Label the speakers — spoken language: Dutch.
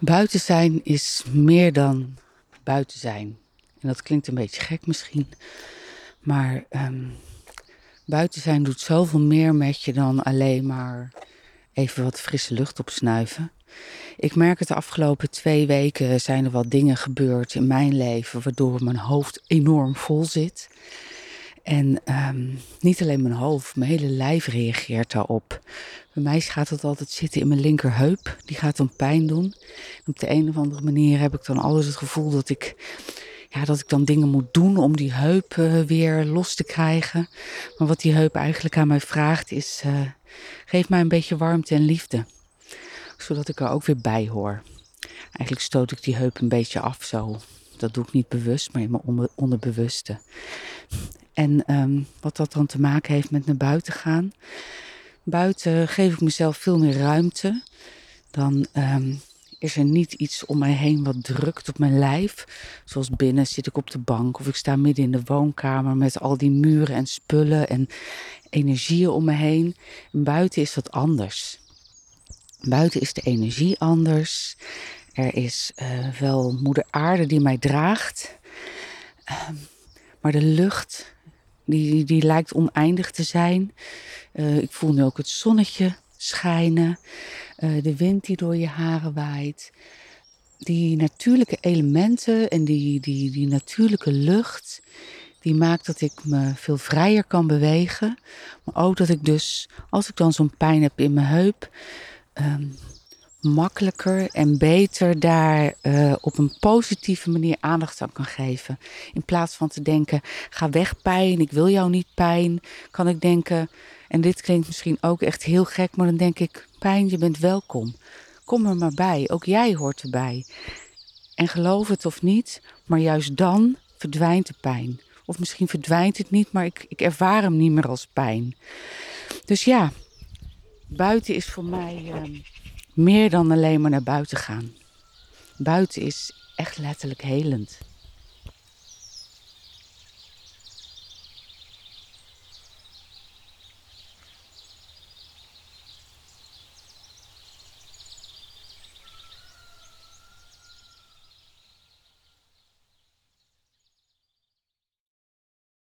Speaker 1: Buiten zijn is meer dan buiten zijn. En dat klinkt een beetje gek misschien. Maar ehm, buiten zijn doet zoveel meer met je dan alleen maar even wat frisse lucht opsnuiven. Ik merk het de afgelopen twee weken zijn er wat dingen gebeurd in mijn leven waardoor mijn hoofd enorm vol zit. En ehm, niet alleen mijn hoofd, mijn hele lijf reageert daarop. Bij mij gaat het altijd zitten in mijn linkerheup. Die gaat dan pijn doen. op de een of andere manier heb ik dan alles het gevoel dat ik, ja, dat ik dan dingen moet doen om die heup uh, weer los te krijgen. Maar wat die heup eigenlijk aan mij vraagt is, uh, geef mij een beetje warmte en liefde. Zodat ik er ook weer bij hoor. Eigenlijk stoot ik die heup een beetje af zo. Dat doe ik niet bewust, maar in mijn onderbewuste. En um, wat dat dan te maken heeft met naar buiten gaan. Buiten geef ik mezelf veel meer ruimte. Dan um, is er niet iets om mij heen wat drukt op mijn lijf. Zoals binnen zit ik op de bank of ik sta midden in de woonkamer met al die muren en spullen en energieën om me heen. En buiten is dat anders. Buiten is de energie anders. Er is uh, wel moeder aarde die mij draagt. Um, maar de lucht die, die lijkt oneindig te zijn. Uh, ik voel nu ook het zonnetje schijnen. Uh, de wind die door je haren waait. Die natuurlijke elementen en die, die, die natuurlijke lucht. Die maakt dat ik me veel vrijer kan bewegen. Maar ook dat ik dus, als ik dan zo'n pijn heb in mijn heup. Um, makkelijker en beter daar uh, op een positieve manier aandacht aan kan geven. In plaats van te denken, ga weg pijn, ik wil jou niet pijn, kan ik denken, en dit klinkt misschien ook echt heel gek, maar dan denk ik, pijn, je bent welkom. Kom er maar bij, ook jij hoort erbij. En geloof het of niet, maar juist dan verdwijnt de pijn. Of misschien verdwijnt het niet, maar ik, ik ervaar hem niet meer als pijn. Dus ja, buiten is voor mij... Uh, meer dan alleen maar naar buiten gaan. Buiten is echt letterlijk helend.